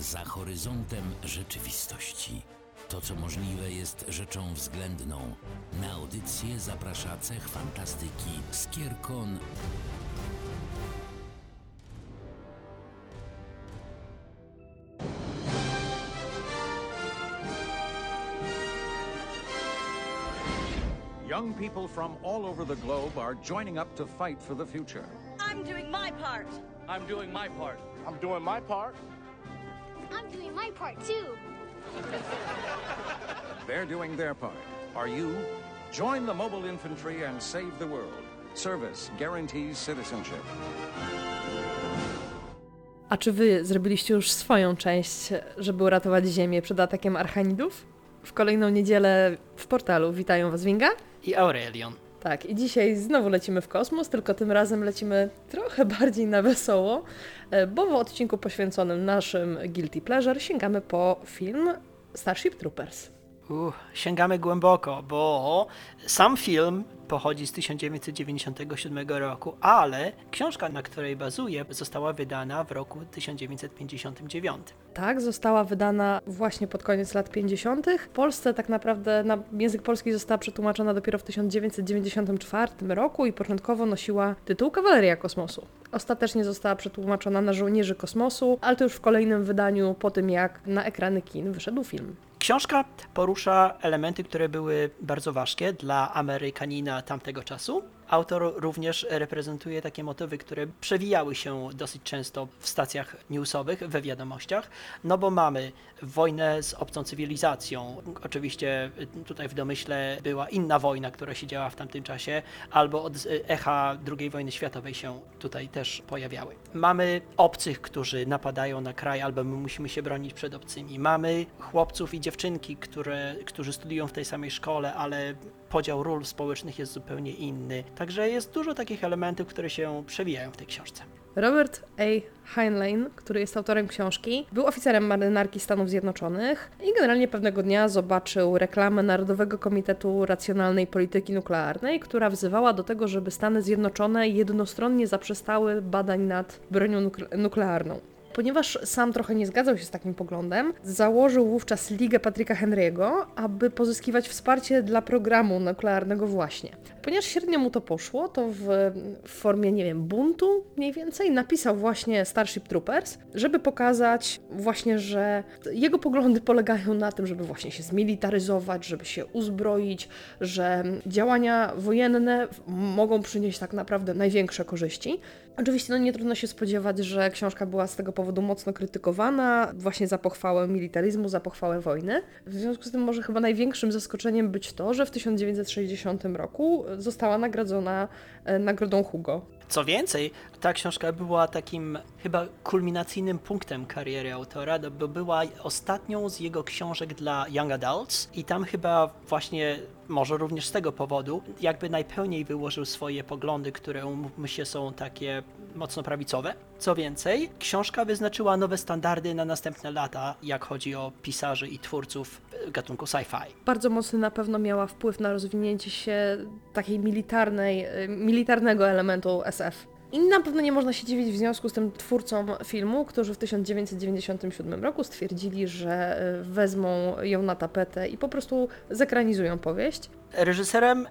za horyzontem rzeczywistości. To, co możliwe, jest rzeczą względną. Na audycję zaprasza cech fantastyki Skierkon Young people from all over the globe are joining up to fight for the future. I'm doing my part. I'm doing my part. I'm doing my part. I'm doing my part too. They're doing their part. Are you? Join the mobile infantry and save the world. Service guarantees citizenship. A czy wy zrobiliście już swoją część, żeby uratować Ziemię przed atakiem archanidów? W kolejną niedzielę w portalu witają was Winga. I Aurelion. Tak, i dzisiaj znowu lecimy w kosmos, tylko tym razem lecimy trochę bardziej na wesoło, e, bo w odcinku poświęconym naszym Guilty Pleasure sięgamy po film Starship Troopers. Uh, sięgamy głęboko, bo sam film pochodzi z 1997 roku, ale książka, na której bazuje, została wydana w roku 1959. Tak, została wydana właśnie pod koniec lat 50. W Polsce tak naprawdę na język polski została przetłumaczona dopiero w 1994 roku i początkowo nosiła tytuł Kawaleria Kosmosu. Ostatecznie została przetłumaczona na Żołnierzy Kosmosu, ale to już w kolejnym wydaniu po tym jak na ekrany kin wyszedł film. Książka porusza elementy, które były bardzo ważkie dla Amerykanina tamtego czasu. Autor również reprezentuje takie motywy, które przewijały się dosyć często w stacjach newsowych, we wiadomościach, no bo mamy wojnę z obcą cywilizacją. Oczywiście y, tutaj w domyśle była inna wojna, która się działa w tamtym czasie, albo od y, echa II wojny światowej się tutaj też pojawiały. Mamy obcych, którzy napadają na kraj, albo my musimy się bronić przed obcymi. Mamy chłopców i dziewczynki, które, którzy studiują w tej samej szkole, ale podział ról społecznych jest zupełnie inny. Także jest dużo takich elementów, które się przewijają w tej książce. Robert A. Heinlein, który jest autorem książki, był oficerem marynarki Stanów Zjednoczonych i generalnie pewnego dnia zobaczył reklamę Narodowego Komitetu Racjonalnej Polityki Nuklearnej, która wzywała do tego, żeby Stany Zjednoczone jednostronnie zaprzestały badań nad bronią nukle- nuklearną. Ponieważ sam trochę nie zgadzał się z takim poglądem, założył wówczas Ligę Patryka Henry'ego, aby pozyskiwać wsparcie dla programu nuklearnego właśnie. Ponieważ średnio mu to poszło, to w, formie, nie wiem, buntu mniej więcej napisał właśnie Starship Troopers, żeby pokazać właśnie, że jego poglądy polegają na tym, żeby właśnie się zmilitaryzować, żeby się uzbroić, że działania wojenne mogą przynieść tak naprawdę największe korzyści. Oczywiście no nie trudno się spodziewać, że książka była z tego powodu mocno krytykowana, właśnie za pochwałę militaryzmu, za pochwałę wojny. W związku z tym może chyba największym zaskoczeniem być to, że w 1960 roku została nagrodzona e, nagrodą Hugo. Co więcej, ta książka była takim chyba kulminacyjnym punktem kariery autora, no bo była ostatnią z jego książek dla Young Adults i tam chyba właśnie, może również z tego powodu, jakby najpełniej wyłożył swoje poglądy, które umówmy się są takie mocno prawicowe. Co więcej, książka wyznaczyła nowe standardy na następne lata, jak chodzi o pisarzy i twórców gatunku sci-fi. Bardzo mocny na pewno miała wpływ na rozwinięcie się takiej militarnej, y, militarnego elementu SF. I na pewno nie można się dziwić w związku z tym twórcom filmu, którzy w 1997 roku stwierdzili, że y, wezmą ją na tapetę i po prostu zekranizują powieść. Reżyserem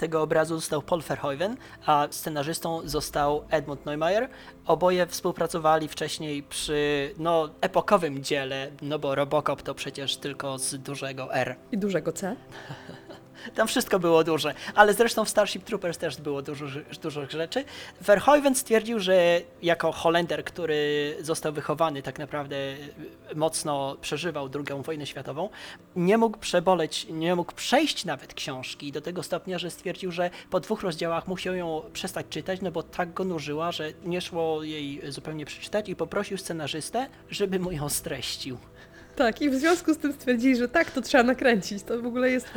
tego obrazu został Paul Verhoeven, a scenarzystą został Edmund Neumeier. Oboje współpracowali wcześniej przy no, epokowym dziele, no bo Robocop to przecież tylko z dużego R. I dużego C. Tam wszystko było duże, ale zresztą w Starship Troopers też było dużo, dużo rzeczy. Verhoeven stwierdził, że jako Holender, który został wychowany, tak naprawdę mocno przeżywał II wojnę światową, nie mógł przeboleć, nie mógł przejść nawet książki do tego stopnia, że stwierdził, że po dwóch rozdziałach musiał ją przestać czytać, no bo tak go nużyła, że nie szło jej zupełnie przeczytać i poprosił scenarzystę, żeby mu ją streścił. Tak, i w związku z tym stwierdzili, że tak, to trzeba nakręcić. To w ogóle jest.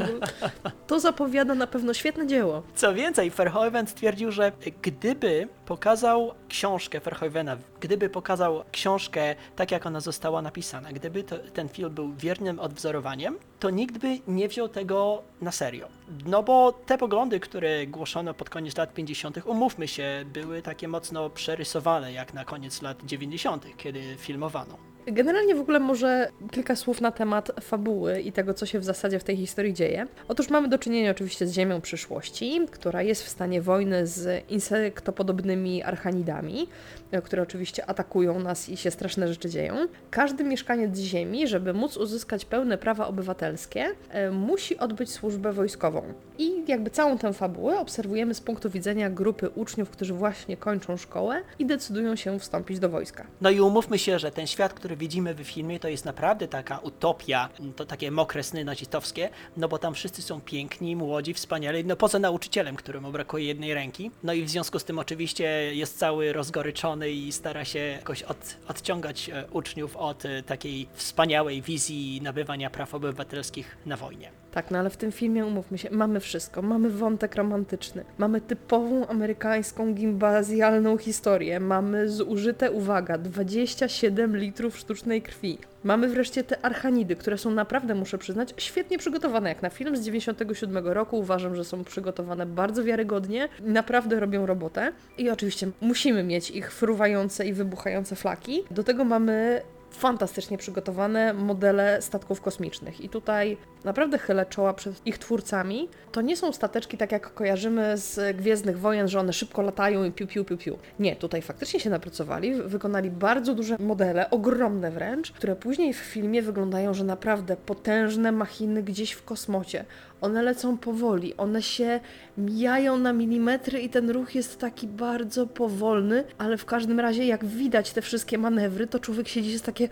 To zapowiada na pewno świetne dzieło. Co więcej, Verhoeven stwierdził, że gdyby pokazał książkę Verhoevena, gdyby pokazał książkę tak, jak ona została napisana, gdyby to, ten film był wiernym odwzorowaniem, to nikt by nie wziął tego na serio. No bo te poglądy, które głoszono pod koniec lat 50., umówmy się, były takie mocno przerysowane, jak na koniec lat 90., kiedy filmowano. Generalnie w ogóle może kilka słów na temat fabuły i tego, co się w zasadzie w tej historii dzieje. Otóż mamy do czynienia oczywiście z Ziemią przyszłości, która jest w stanie wojny z insektopodobnymi archanidami, e, które oczywiście atakują nas i się straszne rzeczy dzieją. Każdy mieszkaniec Ziemi, żeby móc uzyskać pełne prawa obywatelskie, e, musi odbyć służbę wojskową. I jakby całą tę fabułę obserwujemy z punktu widzenia grupy uczniów, którzy właśnie kończą szkołę i decydują się wstąpić do wojska. No i umówmy się, że ten świat, który widzimy w filmie, to jest naprawdę taka utopia, to takie mokre sny nazistowskie, no bo tam wszyscy są piękni, młodzi, wspaniali, no poza nauczycielem, któremu brakuje jednej ręki. No i w związku z tym oczywiście jest cały rozgoryczony i stara się jakoś od, odciągać e, uczniów od e, takiej wspaniałej wizji nabywania praw obywatelskich na wojnie. Tak, no ale w tym filmie, umówmy się, mamy wszystko. Mamy wątek romantyczny, mamy typową amerykańską gimbazjalną historię, mamy zużyte, uwaga, 27 litrów sztucznej krwi. Mamy wreszcie te archanidy, które są naprawdę, muszę przyznać, świetnie przygotowane. Jak na film z 97 roku uważam, że są przygotowane bardzo wiarygodnie, naprawdę robią robotę. I oczywiście musimy mieć ich fruwające i wybuchające flaki. Do tego mamy fantastycznie przygotowane modele statków kosmicznych. I tutaj naprawdę chylę czoła przed ich twórcami. To nie są stateczki tak jak kojarzymy z Gwiezdnych Wojen, że one szybko latają i piu, piu, piu, piu. Nie, tutaj faktycznie się napracowali, wykonali bardzo duże modele, ogromne wręcz, które później w filmie wyglądają, że naprawdę potężne machiny gdzieś w kosmocie. One lecą powoli, one się mijają na milimetry i ten ruch jest taki bardzo powolny, ale w każdym razie jak widać te wszystkie manewry, to człowiek siedzi jest takie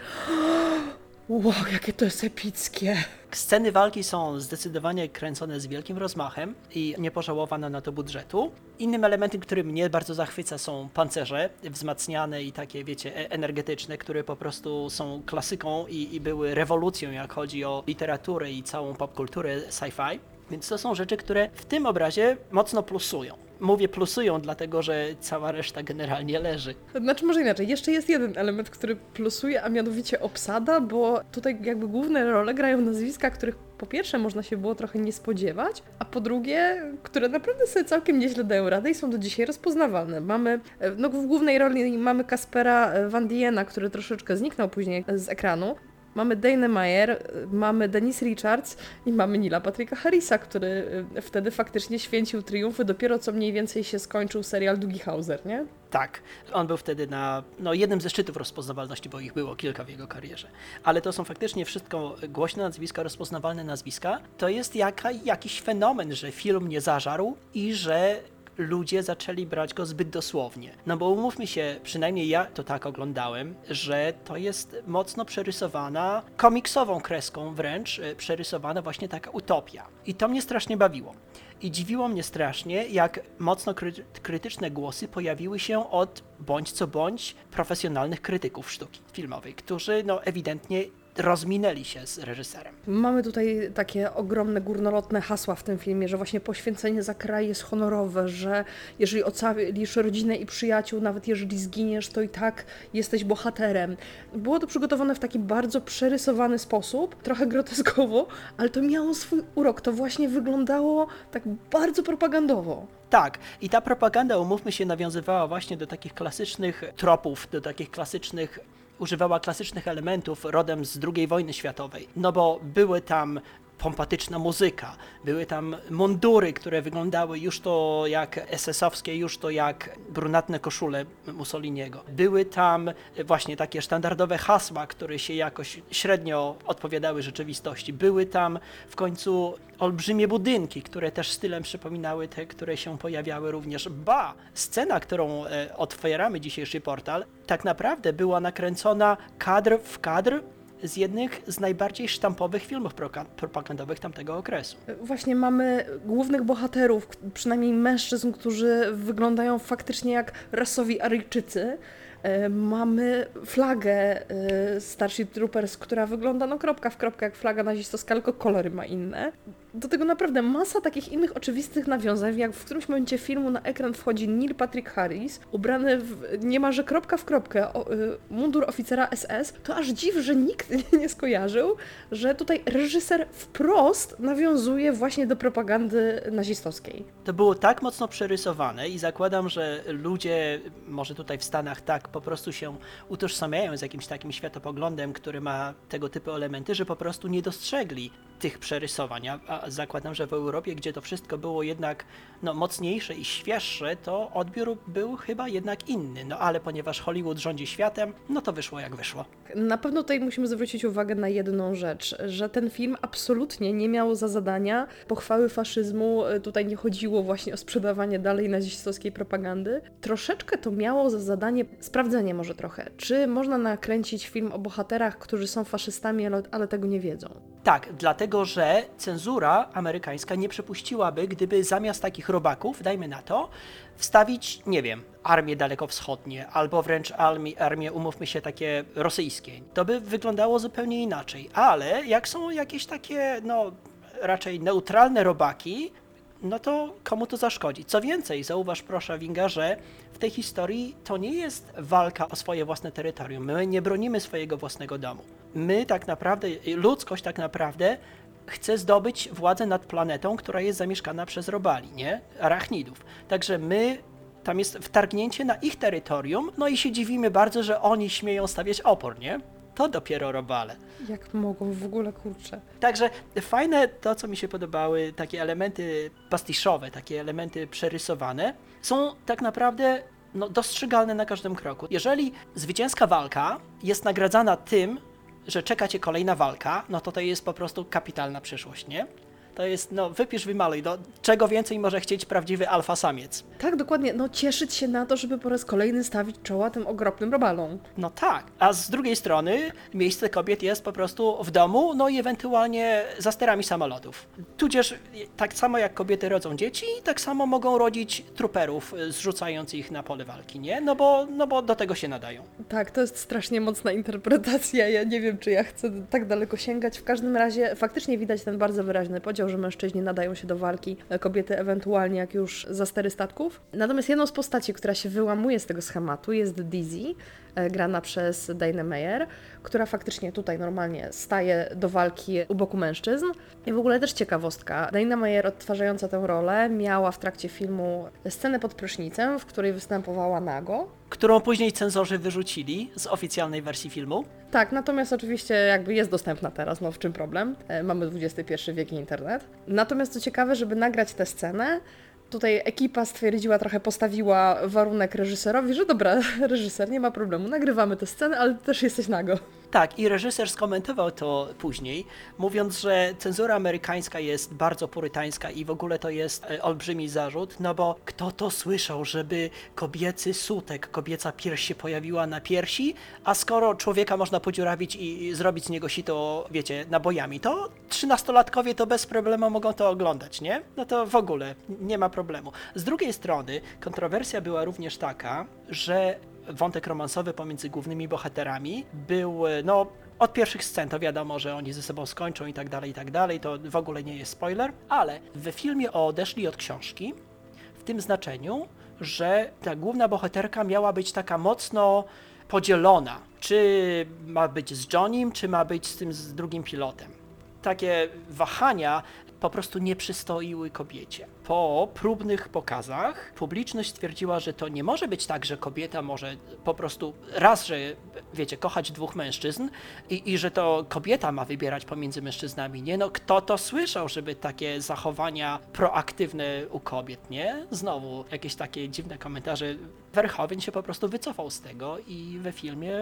wow, jakie to jest epickie. Sceny walki są zdecydowanie kręcone z wielkim rozmachem i nie pożałowano na to budżetu. Innym elementem, który mnie bardzo zachwyca są pancerze wzmacniane i takie, wiecie, e- energetyczne, które po prostu są klasyką i, i były rewolucją, jak chodzi o literaturę i całą popkulturę sci-fi. Więc to są rzeczy, które w tym obrazie mocno plusują. Mówię plusują, dlatego że cała reszta generalnie leży. Znaczy może inaczej, jeszcze jest jeden element, który plusuje, a mianowicie obsada, bo tutaj jakby główne role grają nazwiska, których po pierwsze można się było trochę nie spodziewać, a po drugie, które naprawdę sobie całkiem nieźle dają radę i są do dzisiaj rozpoznawalne. Mamy, e, no w głównej roli mamy Kaspera e, Van Diena, który troszeczkę zniknął później z ekranu. Mamy Dane Meyer, mamy Denise Richards i mamy Nila Patricka Harrisa, który e, wtedy faktycznie święcił triumfy dopiero co mniej więcej się skończył serial Doogie Hauser, nie? Tak, on był wtedy na no, jednym ze szczytów rozpoznawalności, bo ich było kilka w jego karierze. Ale to są faktycznie wszystko głośne nazwiska, rozpoznawalne nazwiska. To jest jaka, jakiś fenomen, że film nie zażarł i że ludzie zaczęli brać go zbyt dosłownie. No bo umówmy się, przynajmniej ja to tak oglądałem, że to jest mocno przerysowana, komiksową kreską wręcz, e, przerysowana właśnie taka utopia. I to mnie strasznie bawiło. I dziwiło mnie strasznie, jak mocno kry- krytyczne głosy pojawiły się od bądź co bądź profesjonalnych krytyków sztuki filmowej, którzy no ewidentnie rozminęli się z reżyserem. Mamy tutaj takie ogromne górnolotne hasła w tym filmie, że właśnie poświęcenie za kraj jest honorowe, że jeżeli ocalisz rodzinę i przyjaciół, nawet jeżeli zginiesz, to i tak jesteś bohaterem. Było to przygotowane w taki bardzo przerysowany sposób, trochę groteskowo, ale to miało swój urok. To właśnie wyglądało tak bardzo propagandowo. Tak, i ta propaganda, umówmy się, nawiązywała właśnie do takich klasycznych tropów, do takich klasycznych używała klasycznych elementów rodem z II wojny światowej. No bo były tam pompatyczna muzyka, były tam mundury, które wyglądały już to jak SS-owskie, już to jak brunatne koszule Mussoliniego. Były tam właśnie takie sztandarowe hasła, które się jakoś średnio odpowiadały rzeczywistości. Były tam w końcu olbrzymie budynki, które też stylem przypominały te, które się pojawiały również. Ba! Scena, którą e, otwieramy dzisiejszy portal, tak naprawdę była nakręcona kadr w kadr z jednych z najbardziej sztampowych filmów propagandowych tamtego okresu. Właśnie mamy głównych bohaterów, przynajmniej mężczyzn, którzy wyglądają faktycznie jak rasowi Aryjczycy. E, Mamy flagę e, Starship Troopers, która wygląda no kropka w kropkę jak flaga nazistowska, tylko kolory ma inne. Do tego naprawdę masa takich innych oczywistych nawiązań, jak w którymś momencie filmu na ekran wchodzi Neil Patrick Harris, ubrany w niemalże kropka w kropkę o, y, mundur oficera SS, to aż dziw, że nikt nie skojarzył, że tutaj reżyser wprost nawiązuje właśnie do propagandy nazistowskiej. To było tak mocno przerysowane i zakładam, że ludzie, może tutaj w Stanach, tak po prostu się utożsamiają z jakimś takim światopoglądem, który ma tego typu elementy, że po prostu nie dostrzegli tych przerysowań. A, zakładam, że w Europie, gdzie to wszystko było jednak no, mocniejsze i świeższe, to odbiór był chyba jednak inny. No ale ponieważ Hollywood rządzi światem, no to wyszło jak wyszło. Na pewno tutaj musimy zwrócić uwagę na jedną rzecz, że ten film absolutnie nie miał za zadania pochwały faszyzmu. Tutaj nie chodziło właśnie o sprzedawanie dalej nazistowskiej propagandy. Troszeczkę to miało za zadanie sprawdzenie może trochę, czy można nakręcić film o bohaterach, którzy są faszystami, ale tego nie wiedzą. Tak, dlatego że cenzura amerykańska nie przepuściłaby, gdyby zamiast takich robaków, dajmy na to, wstawić, nie wiem, armię dalekowschodnie, albo wręcz armię, armię, umówmy się, takie rosyjskie. To by wyglądało zupełnie inaczej. Ale jak są jakieś takie, no, raczej neutralne robaki, no to komu to zaszkodzi? Co więcej, zauważ proszę, Winga, że w tej historii to nie jest walka o swoje własne terytorium. My nie bronimy swojego własnego domu. My tak naprawdę, ludzkość tak naprawdę chce zdobyć władzę nad planetą, która jest zamieszkana przez robali, nie? Arachnidów. Także my tam jest wtargnięcie na ich terytorium, no i się dziwimy bardzo, że oni śmieją stawiać opór, nie? To dopiero robale. Jak mogą w ogóle kurczę? Także fajne to, co mi się podobały, takie elementy pastiszowe, takie elementy przerysowane, są tak naprawdę no, dostrzegalne na każdym kroku. Jeżeli zwycięska walka jest nagradzana tym, że czeka cię kolejna walka, no to to jest po prostu kapitalna przyszłość, nie? To jest, no, wypisz, wymaluj. No, czego więcej może chcieć prawdziwy alfa samiec? Tak, dokładnie. No cieszyć się na to, żeby po raz kolejny stawić czoła tym okropnym robalom. No tak. A z drugiej strony miejsce kobiet jest po prostu w domu, no i ewentualnie za sterami samolotów. Tudzież tak samo jak kobiety rodzą dzieci, tak samo mogą rodzić truperów, zrzucając ich na pole walki, nie? No bo, no bo do tego się nadają. Tak, to jest strasznie mocna interpretacja. Ja nie wiem, czy ja chcę tak daleko sięgać. W każdym razie faktycznie widać ten bardzo wyraźny podział, że mężczyźni nadają się do walki, kobiety ewentualnie jak już za stery statków. Natomiast jedną z postaci, która się wyłamuje z tego schematu jest Dizzy, grana przez Dana Meyer, która faktycznie tutaj normalnie staje do walki u boku mężczyzn. I w ogóle też ciekawostka. Dana Meyer odtwarzająca tę rolę miała w trakcie filmu scenę pod prysznicem, w której występowała nago. Którą później cenzorzy wyrzucili z oficjalnej wersji filmu. Tak, natomiast oczywiście jakby jest dostępna teraz, no w czym problem? E, Mamy XXI wiek i internet. Natomiast co ciekawe, żeby nagrać tę scenę, tutaj ekipa stwierdziła, trochę postawiła warunek reżyserowi, że dobra, reżyser, nie ma problemu, nagrywamy tę scenę, ale ty też jesteś nago. Tak, i reżyser skomentował to później, mówiąc, że cenzura amerykańska jest bardzo purytańska i w ogóle to jest e, olbrzymi zarzut, no bo kto to słyszał, żeby kobiecy sutek, kobieca pierś się pojawiła na piersi, a skoro człowieka można podziurawić i zrobić z niego sito, wiecie, nabojami, to trzynastolatkowie to bez problemu mogą to oglądać, nie? No to w ogóle nie ma problemu. Z drugiej strony kontrowersja była również taka, że wątek romansowy pomiędzy głównymi bohaterami był, e, no, od pierwszych scen to wiadomo, że oni ze sobą skończą i tak dalej, i tak dalej, to w ogóle nie jest spoiler, ale w filmie odeszli od książki w tym znaczeniu, że ta główna bohaterka miała być taka mocno podzielona, czy ma być z Johnnym, czy ma być z tym z drugim pilotem. Takie wahania po prostu nie przystoiły kobiecie. Po próbnych pokazach publiczność stwierdziła, że to nie może być tak, że kobieta może po prostu raz, że wiecie, kochać dwóch mężczyzn i, i że to kobieta ma wybierać pomiędzy mężczyznami, nie? No kto to słyszał, żeby takie zachowania proaktywne u kobiet, nie? Znowu jakieś takie dziwne komentarze. Verhoeven się po prostu wycofał z tego i we filmie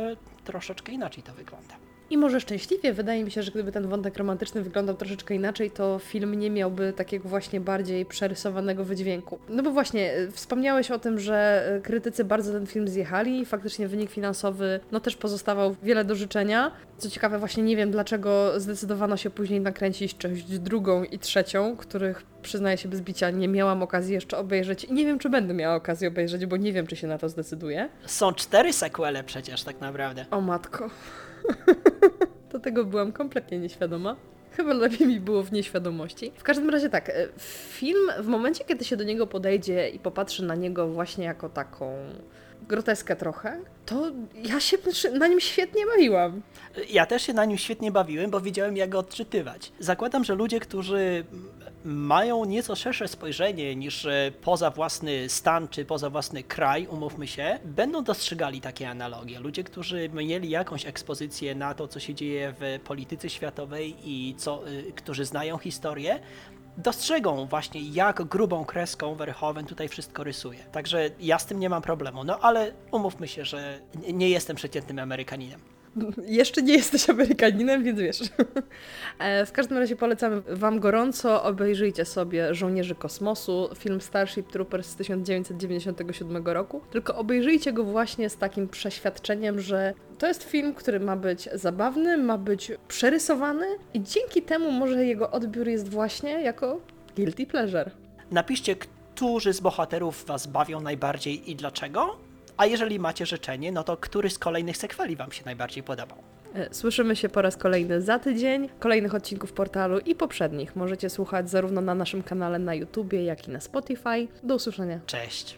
troszeczkę inaczej to wygląda. I może szczęśliwie, wydaje mi się, że gdyby ten wątek romantyczny wyglądał troszeczkę inaczej, to film nie miałby takiego właśnie bardziej przerysowanego wydźwięku. No bo właśnie, y, wspomniałeś o tym, że y, krytycy bardzo ten film zjechali i faktycznie wynik finansowy no też pozostawał wiele do życzenia. Co ciekawe, właśnie nie wiem dlaczego zdecydowano się później nakręcić część drugą i trzecią, których przyznaję się bez bicia nie miałam okazji jeszcze obejrzeć i nie wiem czy będę miała okazję obejrzeć, bo nie wiem czy się na to zdecyduję. Są cztery sequele przecież tak naprawdę. O matko. Do tego byłam kompletnie nieświadoma. Chyba lepiej mi było w nieświadomości. W każdym razie tak, e, film w momencie, kiedy się do niego podejdzie i popatrzy na niego właśnie jako taką groteskę trochę, to ja się na nim świetnie bawiłam. Ja też się na nim świetnie bawiłem, bo wiedziałem jak go odczytywać. Zakładam, że ludzie, którzy mają nieco szersze spojrzenie niż e, poza własny stan czy poza własny kraj, umówmy się, będą dostrzegali takie analogie. Ludzie, którzy mieli jakąś ekspozycję na to, co się dzieje w polityce światowej i co, y, którzy znają historię, dostrzegą właśnie, jak grubą kreską Verhoeven tutaj wszystko rysuje. Także ja z tym nie mam problemu. No ale umówmy się, że nie jestem przeciętnym Amerykaninem. Jeszcze nie jesteś Amerykaninem, więc wiesz. E, W każdym razie polecamy Wam gorąco. Obejrzyjcie sobie Żołnierzy Kosmosu, film Starship Troopers z 1997 roku. Tylko obejrzyjcie go właśnie z takim przeświadczeniem, że to jest film, który ma być zabawny, ma być przerysowany i dzięki temu może jego odbiór jest właśnie jako guilty pleasure. Napiszcie, którzy z bohaterów was bawią najbardziej i dlaczego. A jeżeli macie życzenie, no to który z kolejnych sekweli wam się najbardziej podobał? E, Słyszymy się po raz kolejny za tydzień. Kolejnych odcinków portalu i poprzednich możecie słuchać zarówno na naszym kanale na YouTubie, jak i na Spotify. Do usłyszenia. Cześć!